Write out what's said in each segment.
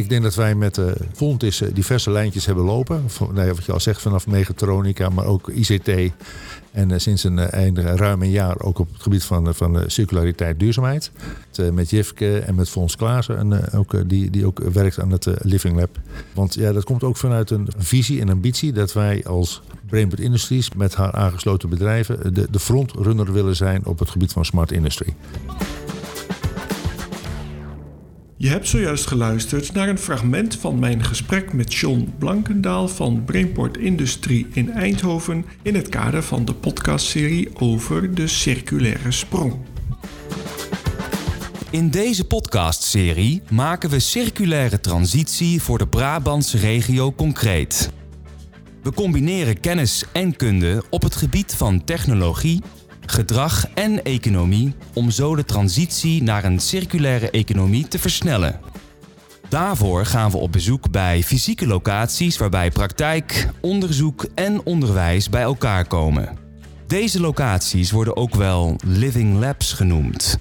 Ik denk dat wij met uh, Fontis diverse lijntjes hebben lopen. Nou wat je al zegt, vanaf mechatronica, maar ook ICT. En uh, sinds een, een, ruim een jaar ook op het gebied van, van circulariteit duurzaamheid. Met, Jifke en met Fons Klaassen, en, ook, die, die ook werkt aan het Living Lab. Want ja, dat komt ook vanuit een visie en ambitie dat wij als Brainport Industries met haar aangesloten bedrijven de, de frontrunner willen zijn op het gebied van smart industry. Je hebt zojuist geluisterd naar een fragment van mijn gesprek met John Blankendaal van Brainport Industrie in Eindhoven in het kader van de podcastserie over de circulaire sprong. In deze podcastserie maken we circulaire transitie voor de Brabantse regio concreet. We combineren kennis en kunde op het gebied van technologie, gedrag en economie om zo de transitie naar een circulaire economie te versnellen. Daarvoor gaan we op bezoek bij fysieke locaties waarbij praktijk, onderzoek en onderwijs bij elkaar komen. Deze locaties worden ook wel living labs genoemd.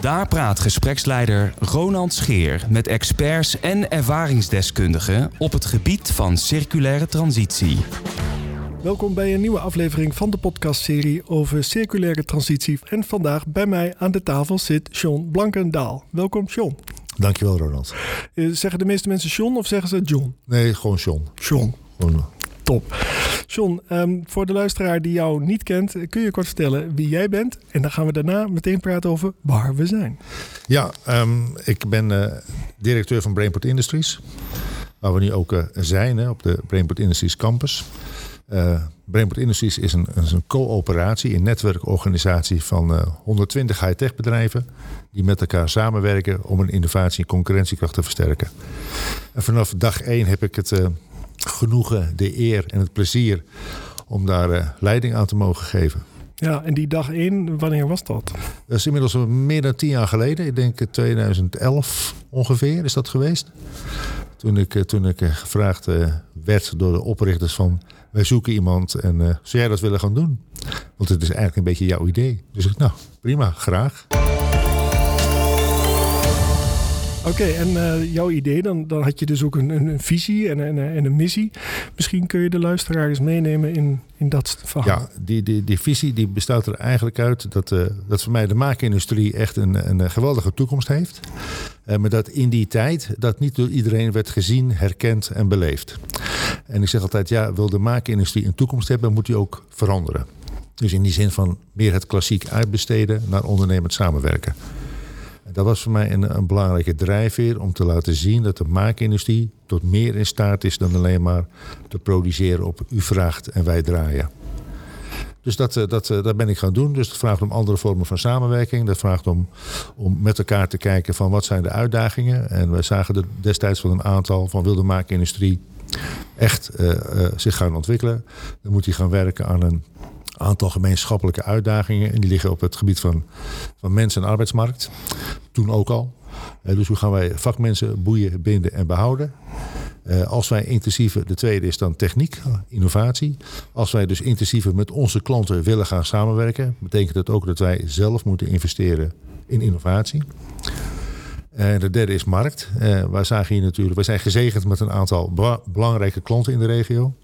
Daar praat gespreksleider Ronald Scheer met experts en ervaringsdeskundigen op het gebied van circulaire transitie. Welkom bij een nieuwe aflevering van de podcastserie over circulaire transitie. En vandaag bij mij aan de tafel zit John Blankendaal. Welkom, John. Dankjewel, Ronald. Uh, zeggen de meeste mensen John of zeggen ze John? Nee, gewoon John. John. Gewoon. Top. John, um, voor de luisteraar die jou niet kent, kun je kort vertellen wie jij bent? En dan gaan we daarna meteen praten over waar we zijn. Ja, um, ik ben uh, directeur van Brainport Industries. Waar we nu ook uh, zijn, hè, op de Brainport Industries campus. Uh, Brainport Industries is een, een coöperatie, een netwerkorganisatie van uh, 120 high-tech bedrijven die met elkaar samenwerken om een innovatie en concurrentiekracht te versterken. En vanaf dag 1 heb ik het uh, genoegen, de eer en het plezier om daar uh, leiding aan te mogen geven. Ja, en die dag 1, wanneer was dat? Dat is inmiddels meer dan tien jaar geleden. Ik denk 2011 ongeveer is dat geweest. Toen ik, toen ik gevraagd werd door de oprichters van wij zoeken iemand en zou jij dat willen gaan doen? Want het is eigenlijk een beetje jouw idee. Dus ik, nou, prima, graag. Oké, en uh, jouw idee, dan, dan had je dus ook een, een, visie en, en, en, een missie. Misschien kun je de luisteraars meenemen in, in dat verhaal. Ja, die, die, die visie die bestaat er eigenlijk uit dat, uh, dat voor mij de maakindustrie echt een, een geweldige toekomst heeft. Uh, maar dat in die tijd dat niet door iedereen werd gezien, herkend en beleefd. En ik zeg altijd, ja, wil de maakindustrie een toekomst hebben, moet die ook veranderen. Dus in die zin van meer het klassiek uitbesteden naar ondernemend samenwerken. Dat was voor mij een, een, belangrijke drijfveer om te laten zien dat de maakindustrie tot meer in staat is dan alleen maar te produceren op u vraagt en wij draaien. Dus dat, dat, dat ben ik gaan doen. Dus dat vraagt om andere vormen van samenwerking. Dat vraagt om, om met elkaar te kijken van wat zijn de uitdagingen. En wij zagen er destijds van een aantal van wilde maakindustrie echt uh, zich gaan ontwikkelen. Dan moet hij gaan werken aan een aantal gemeenschappelijke uitdagingen. En die liggen op het gebied van, van mens- en arbeidsmarkt. Toen ook al. Uh, dus hoe gaan wij vakmensen boeien, binden en behouden? Uh, als wij intensiever, de tweede is dan techniek, innovatie. Als wij dus intensiever met onze klanten willen gaan samenwerken, betekent dat ook dat wij zelf moeten investeren in innovatie. En de derde is markt. Uh, waar zagen je natuurlijk, wij zijn gezegend met een aantal belangrijke klanten in de regio.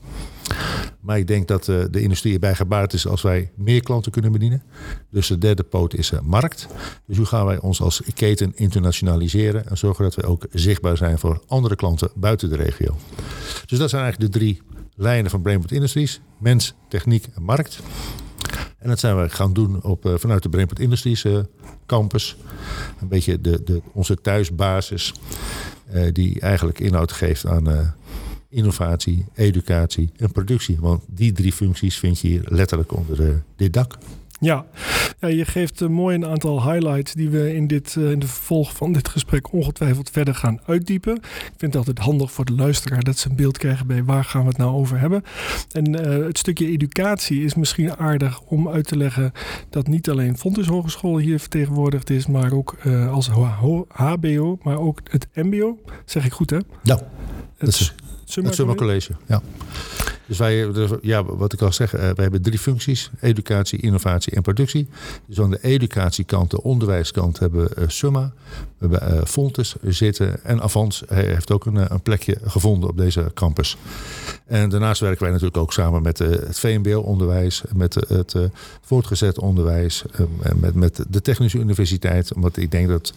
Maar ik denk dat uh, de industrie erbij gebaard is als wij meer klanten kunnen bedienen. Dus de derde poot is uh, markt. Dus hoe gaan wij ons als keten internationaliseren en zorgen dat we ook zichtbaar zijn voor andere klanten buiten de regio. Dus dat zijn eigenlijk de drie lijnen van Brainport Industries. Mens, techniek en markt. En dat zijn we gaan doen op, uh, vanuit de Brainport Industries campus. Een beetje de, de, onze thuisbasis. die eigenlijk inhoud geeft aan innovatie, educatie en productie. Want die drie functies vind je hier letterlijk onder uh, dit dak. Ja. ja, je geeft uh, mooi een aantal highlights die we in, dit, uh, in de vervolg van dit gesprek ongetwijfeld verder gaan uitdiepen. Ik vind het altijd handig voor de luisteraar dat ze een beeld krijgen bij waar gaan we het nou over hebben. En het stukje educatie is misschien aardig om uit te leggen dat niet alleen Fontes Hogeschool hier vertegenwoordigd is, maar ook als HBO, maar ook het MBO. Zeg ik goed hè? Ja, dat is het Summer, College. Ja. Dus wij, dus, ja, wat ik al zeg, uh, wij hebben drie functies: educatie, innovatie en productie. Dus aan de educatiekant, de onderwijskant, hebben we uh, Summa, we hebben uh, Fontes zitten en Avans heeft ook een, een, plekje gevonden op deze campus. En daarnaast werken wij natuurlijk ook samen met het VMBO-onderwijs, met het voortgezet onderwijs, en met, met de Technische Universiteit, omdat ik denk dat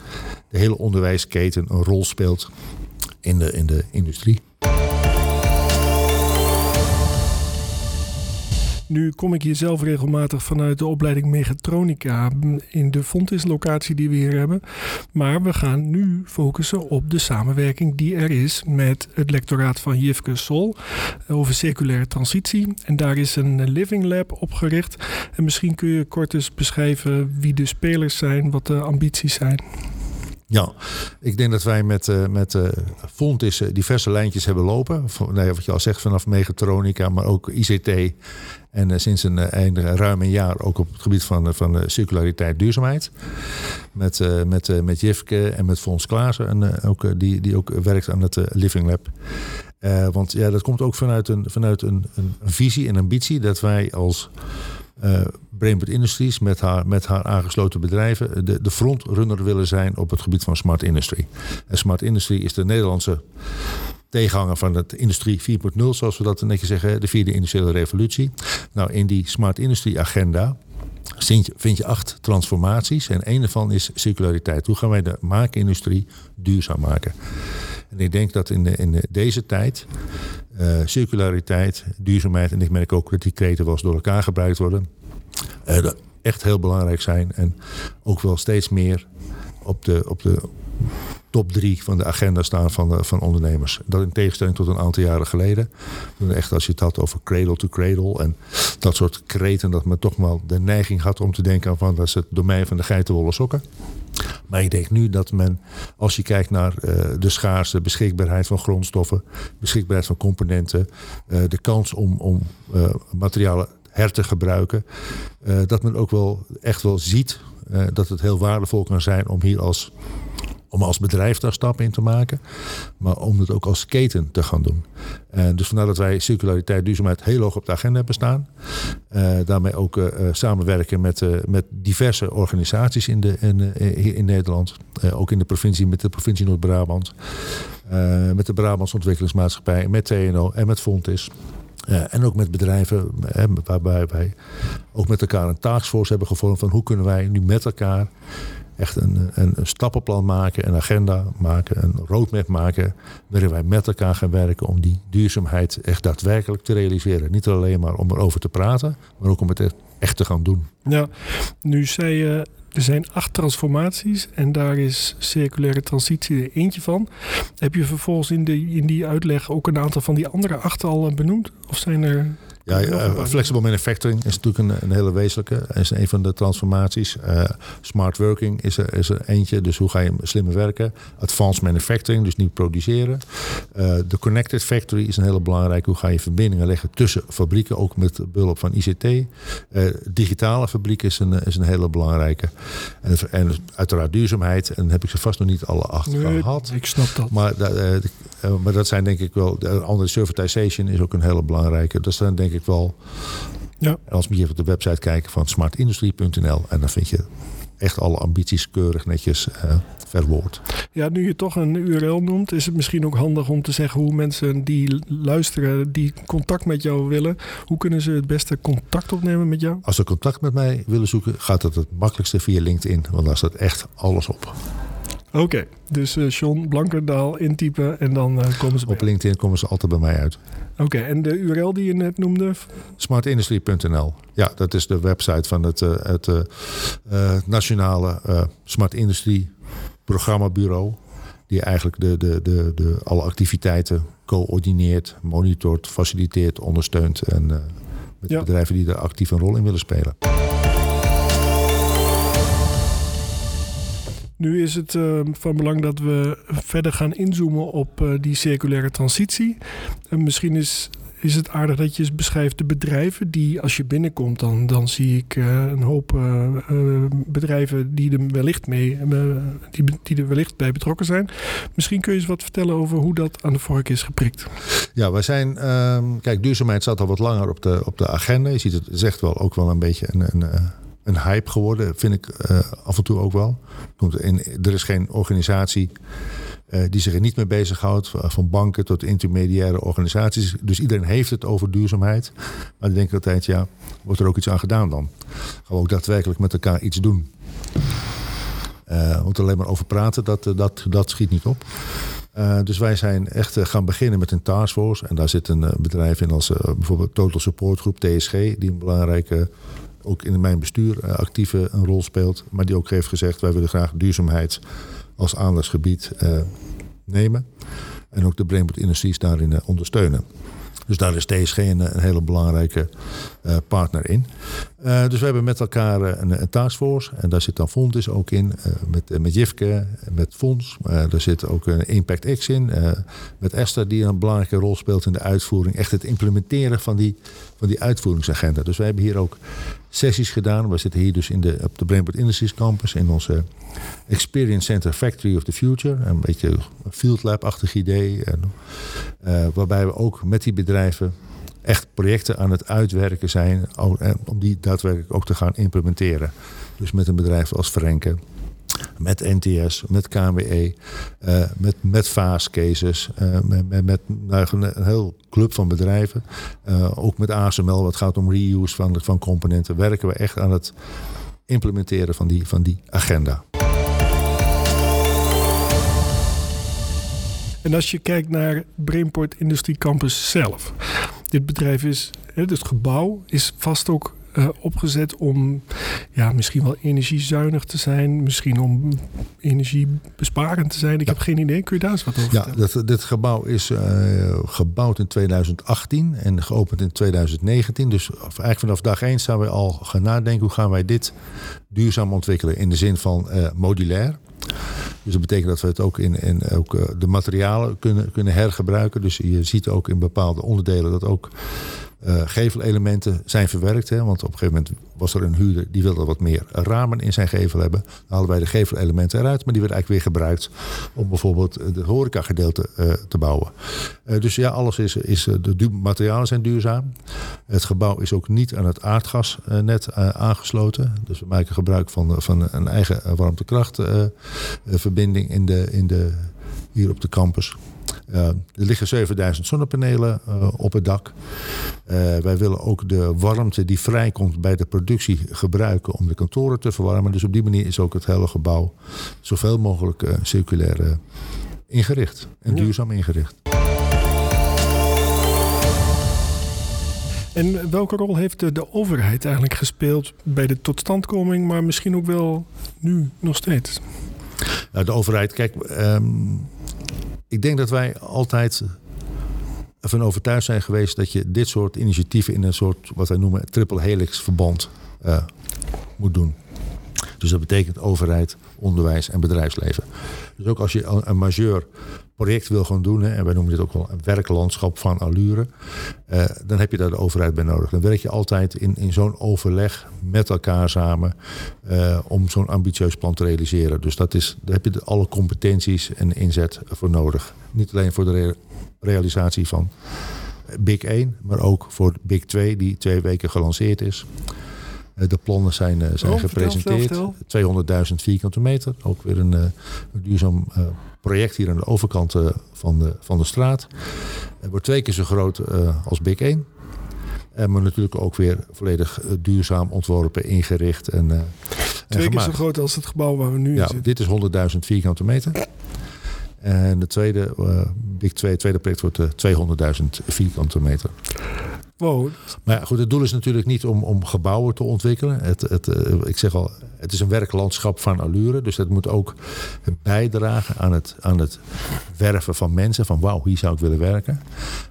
de hele onderwijsketen een rol speelt in de, in de industrie. Nu kom ik hier zelf regelmatig vanuit de opleiding Mechatronica in de Fontis-locatie die we hier hebben. Maar we gaan nu focussen op de samenwerking die er is met het lectoraat van Jifke Sol over circulaire transitie. En daar is een Living Lab opgericht. En misschien kun je kort eens beschrijven wie de spelers zijn, wat de ambities zijn. Ja, ik denk dat wij met, uh, met uh, Fontis diverse lijntjes hebben lopen. Van, nou wat je al zegt, vanaf mechatronica, maar ook ICT. En sinds een, een, ruim een jaar ook op het gebied van, van circulariteit duurzaamheid. Met, met, met Jifke en met Fons Klaassen, en, ook, die, die ook werkt aan het Living Lab. want ja, dat komt ook vanuit een, vanuit een, een visie en ambitie dat wij als uh, Brainport Industries met haar, met haar aangesloten bedrijven de, de frontrunner willen zijn op het gebied van smart industry. En smart industry is de Nederlandse tegenhanger van het industrie 4.0, zoals we dat netjes zeggen, de vierde industriële revolutie. Nou, in die smart industry agenda vind je, vind je acht transformaties en een daarvan is circulariteit. Hoe gaan wij de maakindustrie duurzaam maken? En ik denk dat in, de, in deze tijd uh, circulariteit, duurzaamheid, en ik merk ook dat die kreten wel eens door elkaar gebruikt worden, uh, echt heel belangrijk zijn. En ook wel steeds meer op de, op de top drie van de agenda staan van, de, van ondernemers. Dat in tegenstelling tot een aantal jaren geleden. Echt als je het had over cradle to cradle en dat soort kreten, dat men toch wel de neiging had om te denken van dat is het domein van de geitenwolle sokken. Maar ik denk nu dat men, als je kijkt naar uh, de schaarste beschikbaarheid van grondstoffen, beschikbaarheid van componenten, uh, de kans om, om materialen her te gebruiken, dat men ook wel echt wel ziet dat het heel waardevol kan zijn om hier als om als bedrijf daar stappen in te maken, maar om het ook als keten te gaan doen. En dus vandaar dat wij circulariteit, duurzaamheid heel hoog op de agenda hebben staan. Uh, daarmee ook uh, samenwerken met, met diverse organisaties in, de, in, in Nederland. ook in de provincie, met de provincie Noord-Brabant. met de Brabants Ontwikkelingsmaatschappij, met TNO en met Fontis. En ook met bedrijven, hè, waarbij wij ook met elkaar een taskforce hebben gevormd van hoe kunnen wij nu met elkaar echt een, een, stappenplan maken, een agenda maken, een roadmap maken. Waarin wij met elkaar gaan werken om die duurzaamheid echt daadwerkelijk te realiseren. Niet alleen maar om erover te praten, maar ook om het echt te gaan doen. Ja, nu zei je. Er zijn acht transformaties en daar is circulaire transitie er eentje van. Heb je vervolgens in, de, in die uitleg ook een aantal van die andere acht al benoemd? Of zijn er ja, uh, flexible manufacturing is natuurlijk een, een hele wezenlijke. is een van de transformaties. Uh, smart working is er, is er eentje. Dus hoe ga je slimmer werken? Advanced manufacturing, dus niet produceren. Uh, de connected factory is een hele belangrijke. Hoe ga je verbindingen leggen tussen fabrieken, ook met behulp van ICT. digitale fabriek is een, is een hele belangrijke. En, en uiteraard duurzaamheid. En heb ik ze vast nog niet alle acht nee, gehad. Ik snap dat. Maar, maar dat zijn denk ik wel. De andere servitization is ook een hele belangrijke. Dat zijn denk ik wel. Ja. Als we hier op de website kijken van smartindustrie.nl en dan vind je echt alle ambities keurig netjes uh, verwoord. Ja, nu je toch een URL noemt, is het misschien ook handig om te zeggen hoe mensen die luisteren, die contact met jou willen, hoe kunnen ze het beste contact opnemen met jou? Als ze contact met mij willen zoeken, gaat het het makkelijkste via LinkedIn, want daar staat echt alles op. Oké, dus uh, John Blankendaal intypen en dan uh, komen ze Op LinkedIn komen ze altijd bij mij uit. Oké, en de URL die je net noemde? Smartindustry.nl. Ja, dat is de website van het, uh, het nationale Smart Industry programmabureau. Die eigenlijk de, de, de, de, alle activiteiten coördineert, monitort, faciliteert, ondersteunt. En met ja. bedrijven die er actief een rol in willen spelen. Nu is het uh, van belang dat we verder gaan inzoomen op uh, die circulaire transitie. En misschien is is het aardig dat je beschrijft de bedrijven die als je binnenkomt, dan, dan zie ik een hoop bedrijven die er wellicht mee die, die er wellicht bij betrokken zijn. Misschien kun je eens wat vertellen over hoe dat aan de vork is geprikt. Ja, wij zijn. Ehm, kijk, duurzaamheid staat al wat langer op de, op de agenda. Je ziet het zegt wel ook wel een beetje een, een, een hype geworden, vind ik af en toe ook wel. Er is geen organisatie uh, die zich er niet mee bezighoudt. Van banken tot intermediaire organisaties. Dus iedereen heeft het over duurzaamheid. Maar dan denk ik altijd, ja, wordt er ook iets aan gedaan dan? Gaan we ook daadwerkelijk met elkaar iets doen? Uh, want alleen maar over praten, dat, eh, dat, dat schiet niet op. Dus wij zijn echt gaan beginnen met een taskforce. En daar zit een bedrijf in als bijvoorbeeld Total Support Groep, TSG, die een belangrijke, ook in mijn bestuur actieve een rol speelt. Maar die ook heeft gezegd, wij willen graag duurzaamheid als aandachtsgebied nemen. En ook de Brainport Industries daarin ondersteunen. Dus daar is TSG een, een hele belangrijke partner in. Dus we hebben met elkaar een, een taskforce. En daar zit dan Fontis ook in. Met, met Jifke, met Fonds. daar zit ook een Impact X in. met Esther die een belangrijke rol speelt in de uitvoering. Echt het implementeren van die, van die uitvoeringsagenda. Dus wij hebben hier ook sessies gedaan. We zitten hier dus in de, op de Brainport Industries Campus. In onze Experience Center Factory of the Future. Een beetje field lab-achtig idee. En, waarbij we ook met die bedrijven echt projecten aan het uitwerken zijn om die daadwerkelijk ook te gaan implementeren. Dus met een bedrijf als Frenke, met NTS, met KWE, eh, met, met Vaas cases, uh, met, met, nou, een heel club van bedrijven. Uh, ook met ASML, wat gaat om reuse van, van componenten, werken we echt aan het implementeren van die, van die agenda. En als je kijkt naar Brainport Industrie Campus zelf. Dit bedrijf is, het gebouw is vast ook uh, opgezet om ja, misschien wel energiezuinig te zijn. Misschien om energiebesparend te zijn. Ik heb geen idee. Kun je daar eens wat over ja, vertellen? dit gebouw is uh, gebouwd in 2018 en geopend in 2019. Dus eigenlijk vanaf dag 1 staan we al gaan nadenken... hoe gaan wij dit duurzaam ontwikkelen in de zin van uh, modulair. Dus dat betekent dat we het ook in, in ook, de materialen kunnen, kunnen hergebruiken. Dus je ziet ook in bepaalde onderdelen dat ook uh, gevelelementen zijn verwerkt. Hè, want op een gegeven moment was er een huurder die wilde wat meer ramen in zijn gevel hebben. Dan haalden wij de gevelelementen eruit, maar die werden eigenlijk weer gebruikt om bijvoorbeeld het horecagedeelte uh, te bouwen. Dus ja, alles is, is de materialen zijn duurzaam. Het gebouw is ook niet aan het aardgasnet aangesloten. Dus we maken gebruik van, van een eigen warmtekrachtverbinding in de, in de, hier op de campus. Uh, er liggen 7000 zonnepanelen uh, op het dak. Uh, wij willen ook de warmte die vrijkomt bij de productie gebruiken om de kantoren te verwarmen. Dus op die manier is ook het hele gebouw zoveel mogelijk circulair ingericht en ja. duurzaam ingericht. En welke rol heeft de, de, overheid eigenlijk gespeeld bij de totstandkoming, maar misschien ook wel nu nog steeds? Nou, de overheid, kijk, um, ik denk dat wij altijd ervan overtuigd zijn geweest dat je dit soort initiatieven in een soort wat wij noemen triple helix verband uh, moet doen. Dus dat betekent overheid, onderwijs en bedrijfsleven. Dus ook als je een majeur project wil gaan doen, hè, en wij noemen dit ook wel een werklandschap van allure, uh, dan heb je daar de overheid bij nodig. Dan werk je altijd in, in zo'n overleg met elkaar samen uh, om zo'n ambitieus plan te realiseren. Dus dat is, daar heb je alle competenties en inzet voor nodig. Niet alleen voor de re realisatie van Big 1, maar ook voor Big 2, die twee weken gelanceerd is. Uh, de plannen zijn, zijn oh, gepresenteerd. 200.000 vierkante meter. Ook weer een, een duurzaam project hier aan de overkant van, de, van de straat. Het wordt twee keer zo groot als Big 1. En maar natuurlijk ook weer volledig duurzaam ontworpen, ingericht en, en Twee keer zo groot als het gebouw waar we nu ja, in zitten. Dit is 100.000 vierkante meter. En de tweede, Big 2, tweede project wordt 200.000 vierkante meter. Maar goed, het doel is natuurlijk niet om, om gebouwen te ontwikkelen. Het, het, ik zeg al, het is een werklandschap van allure. Dus dat moet ook bijdragen aan het, aan het werven van mensen. Van wauw, hier zou ik willen werken.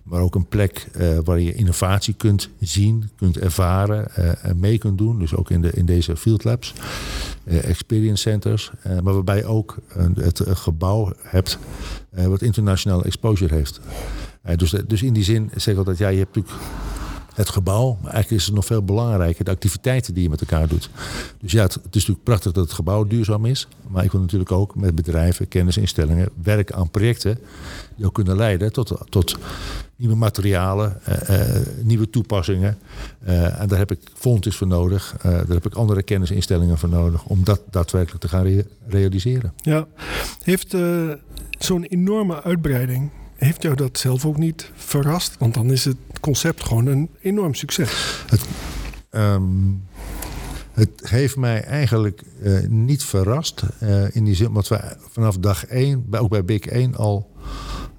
Maar ook een plek uh, waar je innovatie kunt zien, kunt ervaren uh, en mee kunt doen. Dus ook in, de, in deze field labs, experience centers. maar waarbij ook het gebouw hebt wat internationale exposure heeft. Dus, dus in die zin zeg ik altijd, ja, je hebt natuurlijk het gebouw. Maar eigenlijk is het nog veel belangrijker de activiteiten die je met elkaar doet. Dus ja, het, is natuurlijk prachtig dat het gebouw duurzaam is. Maar ik wil natuurlijk ook met bedrijven, kennisinstellingen werken aan projecten die ook kunnen leiden tot, tot nieuwe materialen, uh, uh, nieuwe toepassingen. En daar heb ik fondsen voor nodig. daar heb ik andere kennisinstellingen voor nodig om dat daadwerkelijk te gaan re realiseren. Ja, heeft zo'n enorme uitbreiding heeft jou dat zelf ook niet verrast? Want dan is het concept gewoon een enorm succes. Het, um, het heeft mij eigenlijk uh, niet verrast. Uh, in die zin, want we vanaf dag 1, ook bij Big 1 al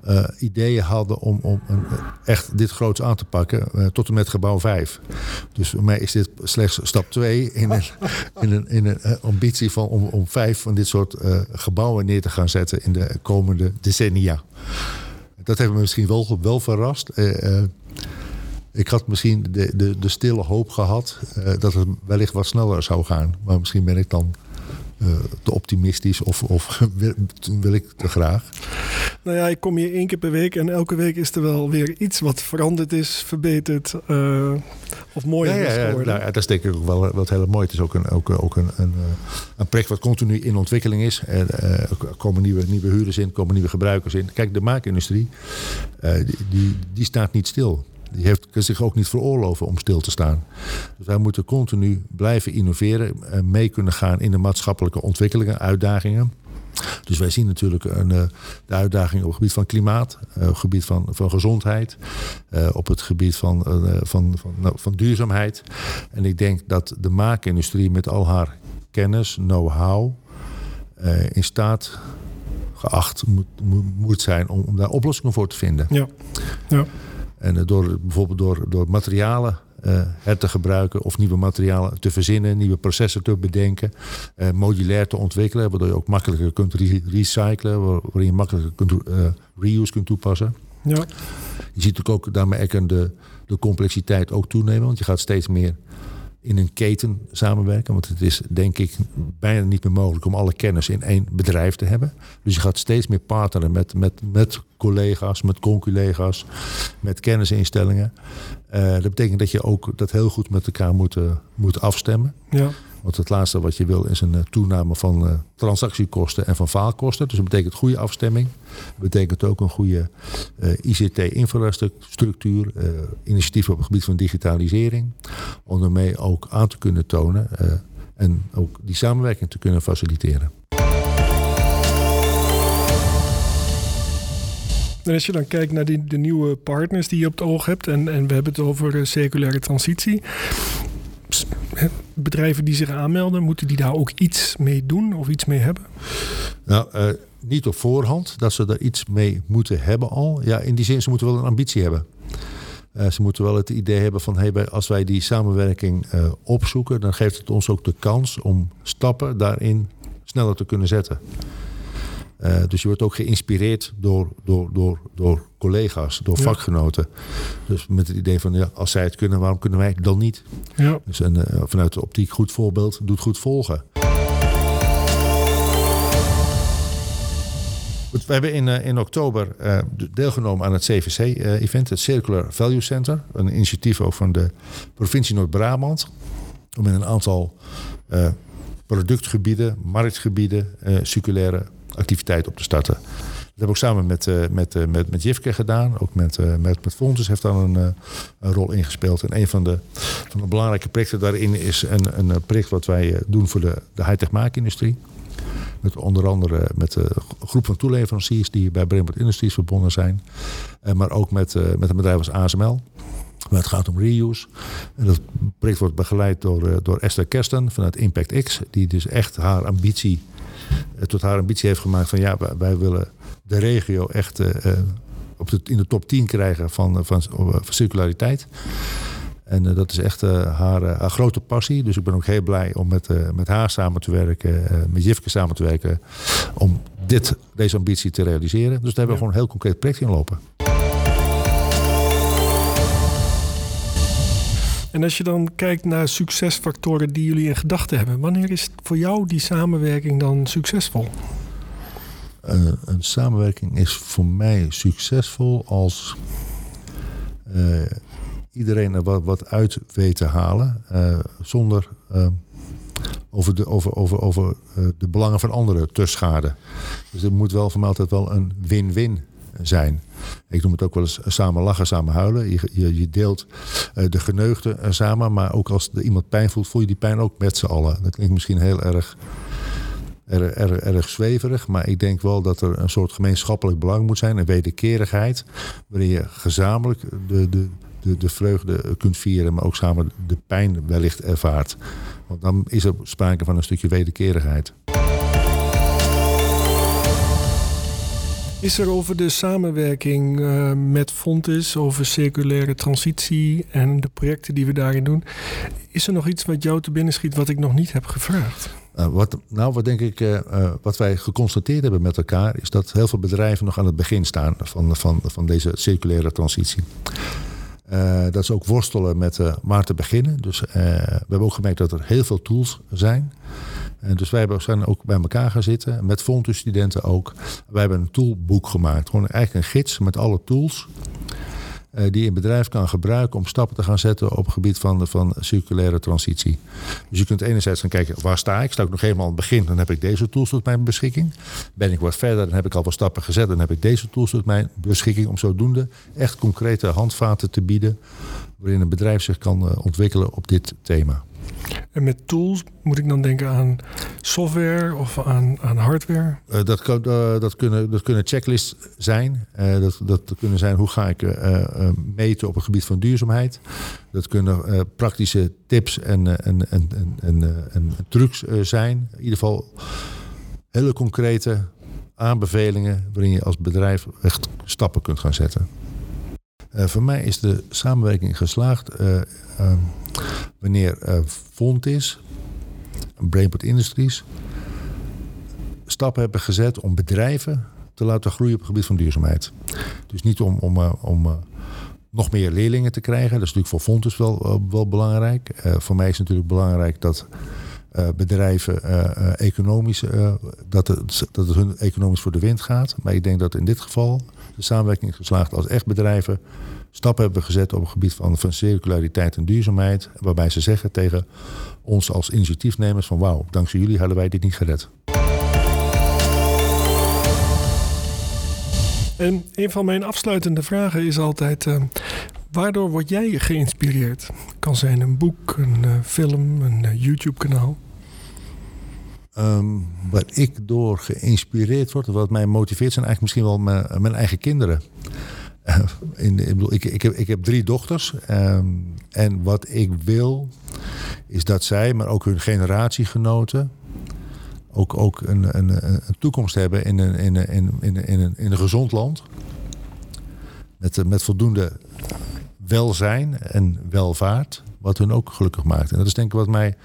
uh, ideeën hadden om, om een, echt dit groots aan te pakken. tot en met gebouw 5. Dus voor mij is dit slechts stap 2 in een, in een, in een ambitie van om, om vijf van dit soort gebouwen neer te gaan zetten in de komende decennia dat heeft me misschien wel, wel verrast. Uh, uh, ik had misschien de, de, de stille hoop gehad uh, dat het wellicht wat sneller zou gaan. Maar misschien ben ik dan te optimistisch of, of wil, wil, ik te graag. Nou ja, ik kom hier één keer per week en elke week is er wel weer iets wat veranderd is, verbeterd of mooier ja, ja, is geworden. Nou, ja, dat is denk ik ook wel wat heel mooi. Het is ook een, ook, ook een, een, een project wat continu in ontwikkeling is. Er uh, komen nieuwe, nieuwe huurders in, komen nieuwe gebruikers in. Kijk, de maakindustrie, uh, die, die, die, staat niet stil. Die heeft, zich ook niet veroorloven om stil te staan. Dus wij moeten continu blijven innoveren, uh, mee kunnen gaan in de maatschappelijke ontwikkelingen, uitdagingen. Dus wij zien natuurlijk een, de uitdagingen op het gebied van klimaat, op het gebied van, van gezondheid, op het gebied van, van, van, nou, van duurzaamheid. En ik denk dat de maakindustrie met al haar kennis, know-how in staat geacht moet, moet zijn om, daar oplossingen voor te vinden. Ja. ja. En door, bijvoorbeeld door, door materialen uh, her te gebruiken of nieuwe materialen te verzinnen, nieuwe processen te bedenken, uh, modulair te ontwikkelen, waardoor je ook makkelijker kunt re recyclen, waarin je makkelijker kunt, uh, reuse kunt toepassen. Ja. Je ziet natuurlijk ook daarmee de, de complexiteit ook toenemen, want je gaat steeds meer in een keten samenwerken. Want het is denk ik bijna niet meer mogelijk om alle kennis in één bedrijf te hebben. Dus je gaat steeds meer partneren met, met, met collega's, met conculega's, met kennisinstellingen. Uh, dat betekent dat je ook dat heel goed met elkaar moet, uh, moet afstemmen. Ja. Want het laatste wat je wil is een uh, toename van uh, transactiekosten en van faalkosten. Dus dat betekent goede afstemming. Dat betekent ook een goede uh, ICT-infrastructuur. initiatieven op het gebied van digitalisering. Om daarmee ook aan te kunnen tonen en ook die samenwerking te kunnen faciliteren. En als je dan kijkt naar die, de nieuwe partners die je op het oog hebt, en, en we hebben het over circulaire transitie bedrijven die zich aanmelden, moeten die daar ook iets mee doen of iets mee hebben? Nou, uh, niet op voorhand dat ze er iets mee moeten hebben al. Ja, in die zin, ze moeten wel een ambitie hebben. Uh, ze moeten wel het idee hebben van hey, als wij die samenwerking uh, opzoeken, dan geeft het ons ook de kans om stappen daarin sneller te kunnen zetten. Uh, dus je wordt ook geïnspireerd door, door, door, door collega's, door ja. vakgenoten. Dus met het idee van, ja, als zij het kunnen, waarom kunnen wij het dan niet? Ja. Dus en, uh, vanuit de optiek goed voorbeeld, doet goed volgen. Goed, we hebben in, uh, in oktober deelgenomen aan het CVC-event, het Circular Value Center. Een initiatief ook van de provincie Noord-Brabant. Om in een aantal productgebieden, marktgebieden, circulaire activiteit op te starten. Dat heb ik samen met, uh, met, uh, met, met Jifke gedaan. Ook met, uh, met, met Fontes heeft daar een, een rol in gespeeld. En een van de, van de belangrijke projecten daarin is een, een project wat wij doen voor de, de high-tech maakindustrie. Met onder andere met een groep van toeleveranciers die bij Brembert Industries verbonden zijn. maar ook met, met een bedrijf als ASML. Maar het gaat om reuse. En dat project wordt begeleid door, door Esther Kersten vanuit Impact X. Die dus echt haar ambitie tot haar ambitie heeft gemaakt van ja, wij willen de regio echt uh, op de, in de top 10 krijgen van, van, van circulariteit. En uh, dat is echt haar, haar, grote passie. Dus ik ben ook heel blij om met, met haar samen te werken, met Jifke samen te werken, om dit, deze ambitie te realiseren. Dus daar hebben we gewoon een heel concreet project in lopen. En als je dan kijkt naar succesfactoren die jullie in gedachten hebben, wanneer is voor jou die samenwerking dan succesvol? Uh, een samenwerking is voor mij succesvol als uh, iedereen er wat, uit weet te halen. Uh, zonder over, de, over, over, over de belangen van anderen te schaden. Dus er moet wel voor mij altijd wel een win-win zijn. Ik noem het ook wel eens samen lachen, samen huilen. Je, je, deelt de geneugten samen, maar ook als iemand pijn voelt, voel je die pijn ook met z'n allen. Dat klinkt misschien heel erg erg, erg, erg zweverig. Maar ik denk wel dat er een soort gemeenschappelijk belang moet zijn. Een wederkerigheid. Waarin je gezamenlijk de, de, de, de vreugde kunt vieren. Maar ook samen de pijn wellicht ervaart. Want dan is er sprake van een stukje wederkerigheid. Is er over de samenwerking uh, met Fontis, over circulaire transitie en de projecten die we daarin doen, is er nog iets wat jou te binnen schiet wat ik nog niet heb gevraagd? Uh, wat, nou, wat denk ik, uh, wat wij geconstateerd hebben met elkaar, is dat heel veel bedrijven nog aan het begin staan van, van, van deze circulaire transitie. dat is ook worstelen met waar te beginnen. Dus we hebben ook gemerkt dat er heel veel tools zijn. En dus wij zijn ook bij elkaar gaan zitten, met Fontus-studenten ook. Wij hebben een toolboek gemaakt. Gewoon eigenlijk een gids met alle tools. Uh, die een bedrijf kan gebruiken om stappen te gaan zetten op het gebied van, van circulaire transitie. Dus je kunt enerzijds gaan kijken, waar sta ik? Sta ik nog helemaal aan het begin, dan heb ik deze tools tot mijn beschikking. Ben ik wat verder, dan heb ik al wat stappen gezet, dan heb ik deze tools tot mijn beschikking. Om zodoende echt concrete handvaten te bieden waarin een bedrijf zich kan uh, ontwikkelen op dit thema. En met tools moet ik dan denken aan software of aan, aan hardware? Uh, dat, kan, uh, dat, kunnen, dat kunnen checklists zijn. Uh, dat, dat kunnen zijn hoe ga ik meten op het gebied van duurzaamheid. Dat kunnen praktische tips en, en, en, en, en, trucs zijn. In ieder geval hele concrete aanbevelingen waarin je als bedrijf echt stappen kunt gaan zetten. Voor mij is de samenwerking geslaagd wanneer uh, Fontis, Brainport Industries, stappen hebben gezet om bedrijven te laten groeien op het gebied van duurzaamheid. Dus niet om, om, om nog meer leerlingen te krijgen. Dat is natuurlijk voor Fontis wel, wel belangrijk. voor mij is het natuurlijk belangrijk dat bedrijven economisch, dat, het, dat het hun economisch voor de wind gaat. Maar ik denk dat in dit geval de samenwerking is geslaagd als echt bedrijven stappen hebben gezet op het gebied van, van circulariteit en duurzaamheid. Waarbij ze zeggen tegen ons als initiatiefnemers van wauw, dankzij jullie hadden wij dit niet gered. En een van mijn afsluitende vragen is altijd: uh, waardoor word jij geïnspireerd? Kan zijn een boek, een uh, film, een uh, YouTube-kanaal. Um, waar ik door geïnspireerd word, wat mij motiveert, zijn eigenlijk misschien wel mijn, mijn eigen kinderen. in, ik, bedoel, ik, ik, heb, ik heb drie dochters. Um, en wat ik wil, is dat zij, maar ook hun generatiegenoten, ook, ook een, een, een toekomst hebben in een, in, in, in, een, gezond land. Met, met voldoende welzijn en welvaart, wat hun ook gelukkig maakt. En dat is denk ik wat mij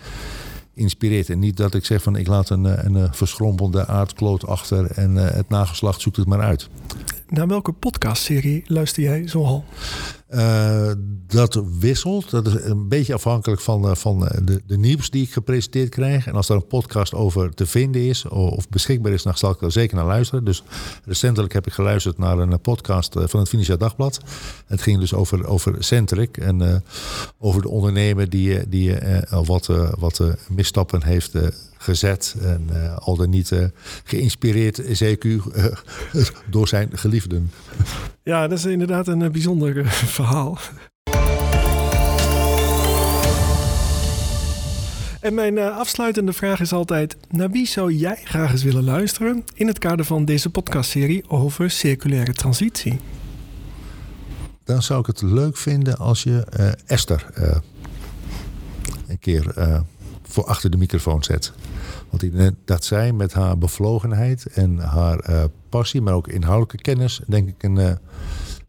inspireert. En niet dat ik zeg van ik laat een, een, een verschrompelde aardkloot achter en uh, het nageslacht zoekt het maar uit. Naar welke podcastserie luister jij zoal? Uh, dat wisselt. Dat is een beetje afhankelijk van, uh, van de, de, nieuws die ik gepresenteerd krijg. En als er een podcast over te vinden is of beschikbaar is, dan zal ik er zeker naar luisteren. Dus recentelijk heb ik geluisterd naar een podcast van het Financieel Dagblad. Het ging dus over, over Centric en over de ondernemer die, die wat, wat misstappen heeft gezet en uh, al dan niet uh, geïnspireerd, zeker uh, door zijn geliefden. Ja, dat is inderdaad een bijzonder verhaal. En mijn afsluitende vraag is altijd: naar wie zou jij graag eens willen luisteren in het kader van deze podcastserie over circulaire transitie? Dan zou ik het leuk vinden als je Esther een keer voor achter de microfoon zet. Want dat zij met haar bevlogenheid en haar uh, passie, maar ook inhoudelijke kennis, denk ik een uh,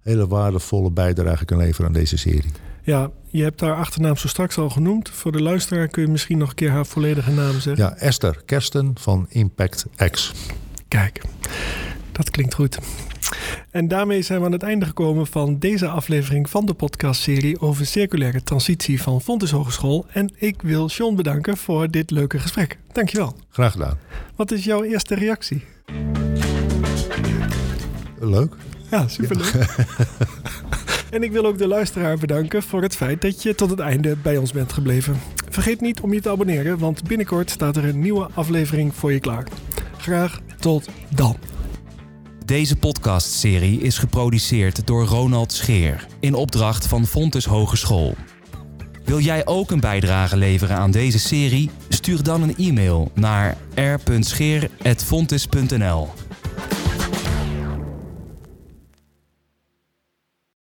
hele waardevolle bijdrage kan leveren aan deze serie. Ja, je hebt haar achternaam zo straks al genoemd. Voor de luisteraar kun je misschien nog een keer haar volledige naam zeggen. Ja, Esther Kersten van Impact X. Kijk, dat klinkt goed. En daarmee zijn we aan het einde gekomen van deze aflevering van de podcastserie over circulaire transitie van Fontes Hogeschool. En ik wil John bedanken voor dit leuke gesprek. Dankjewel. Graag gedaan. Wat is jouw eerste reactie? leuk. Ja, superleuk. en ik wil ook de luisteraar bedanken voor het feit dat je tot het einde bij ons bent gebleven. Vergeet niet om je te abonneren, want binnenkort staat er een nieuwe aflevering voor je klaar. Graag tot dan. Deze podcastserie is geproduceerd door Ronald Scheer in opdracht van Fontes Hogeschool. Wil jij ook een bijdrage leveren aan deze serie? Stuur dan een e-mail naar r.scheer.fontes.nl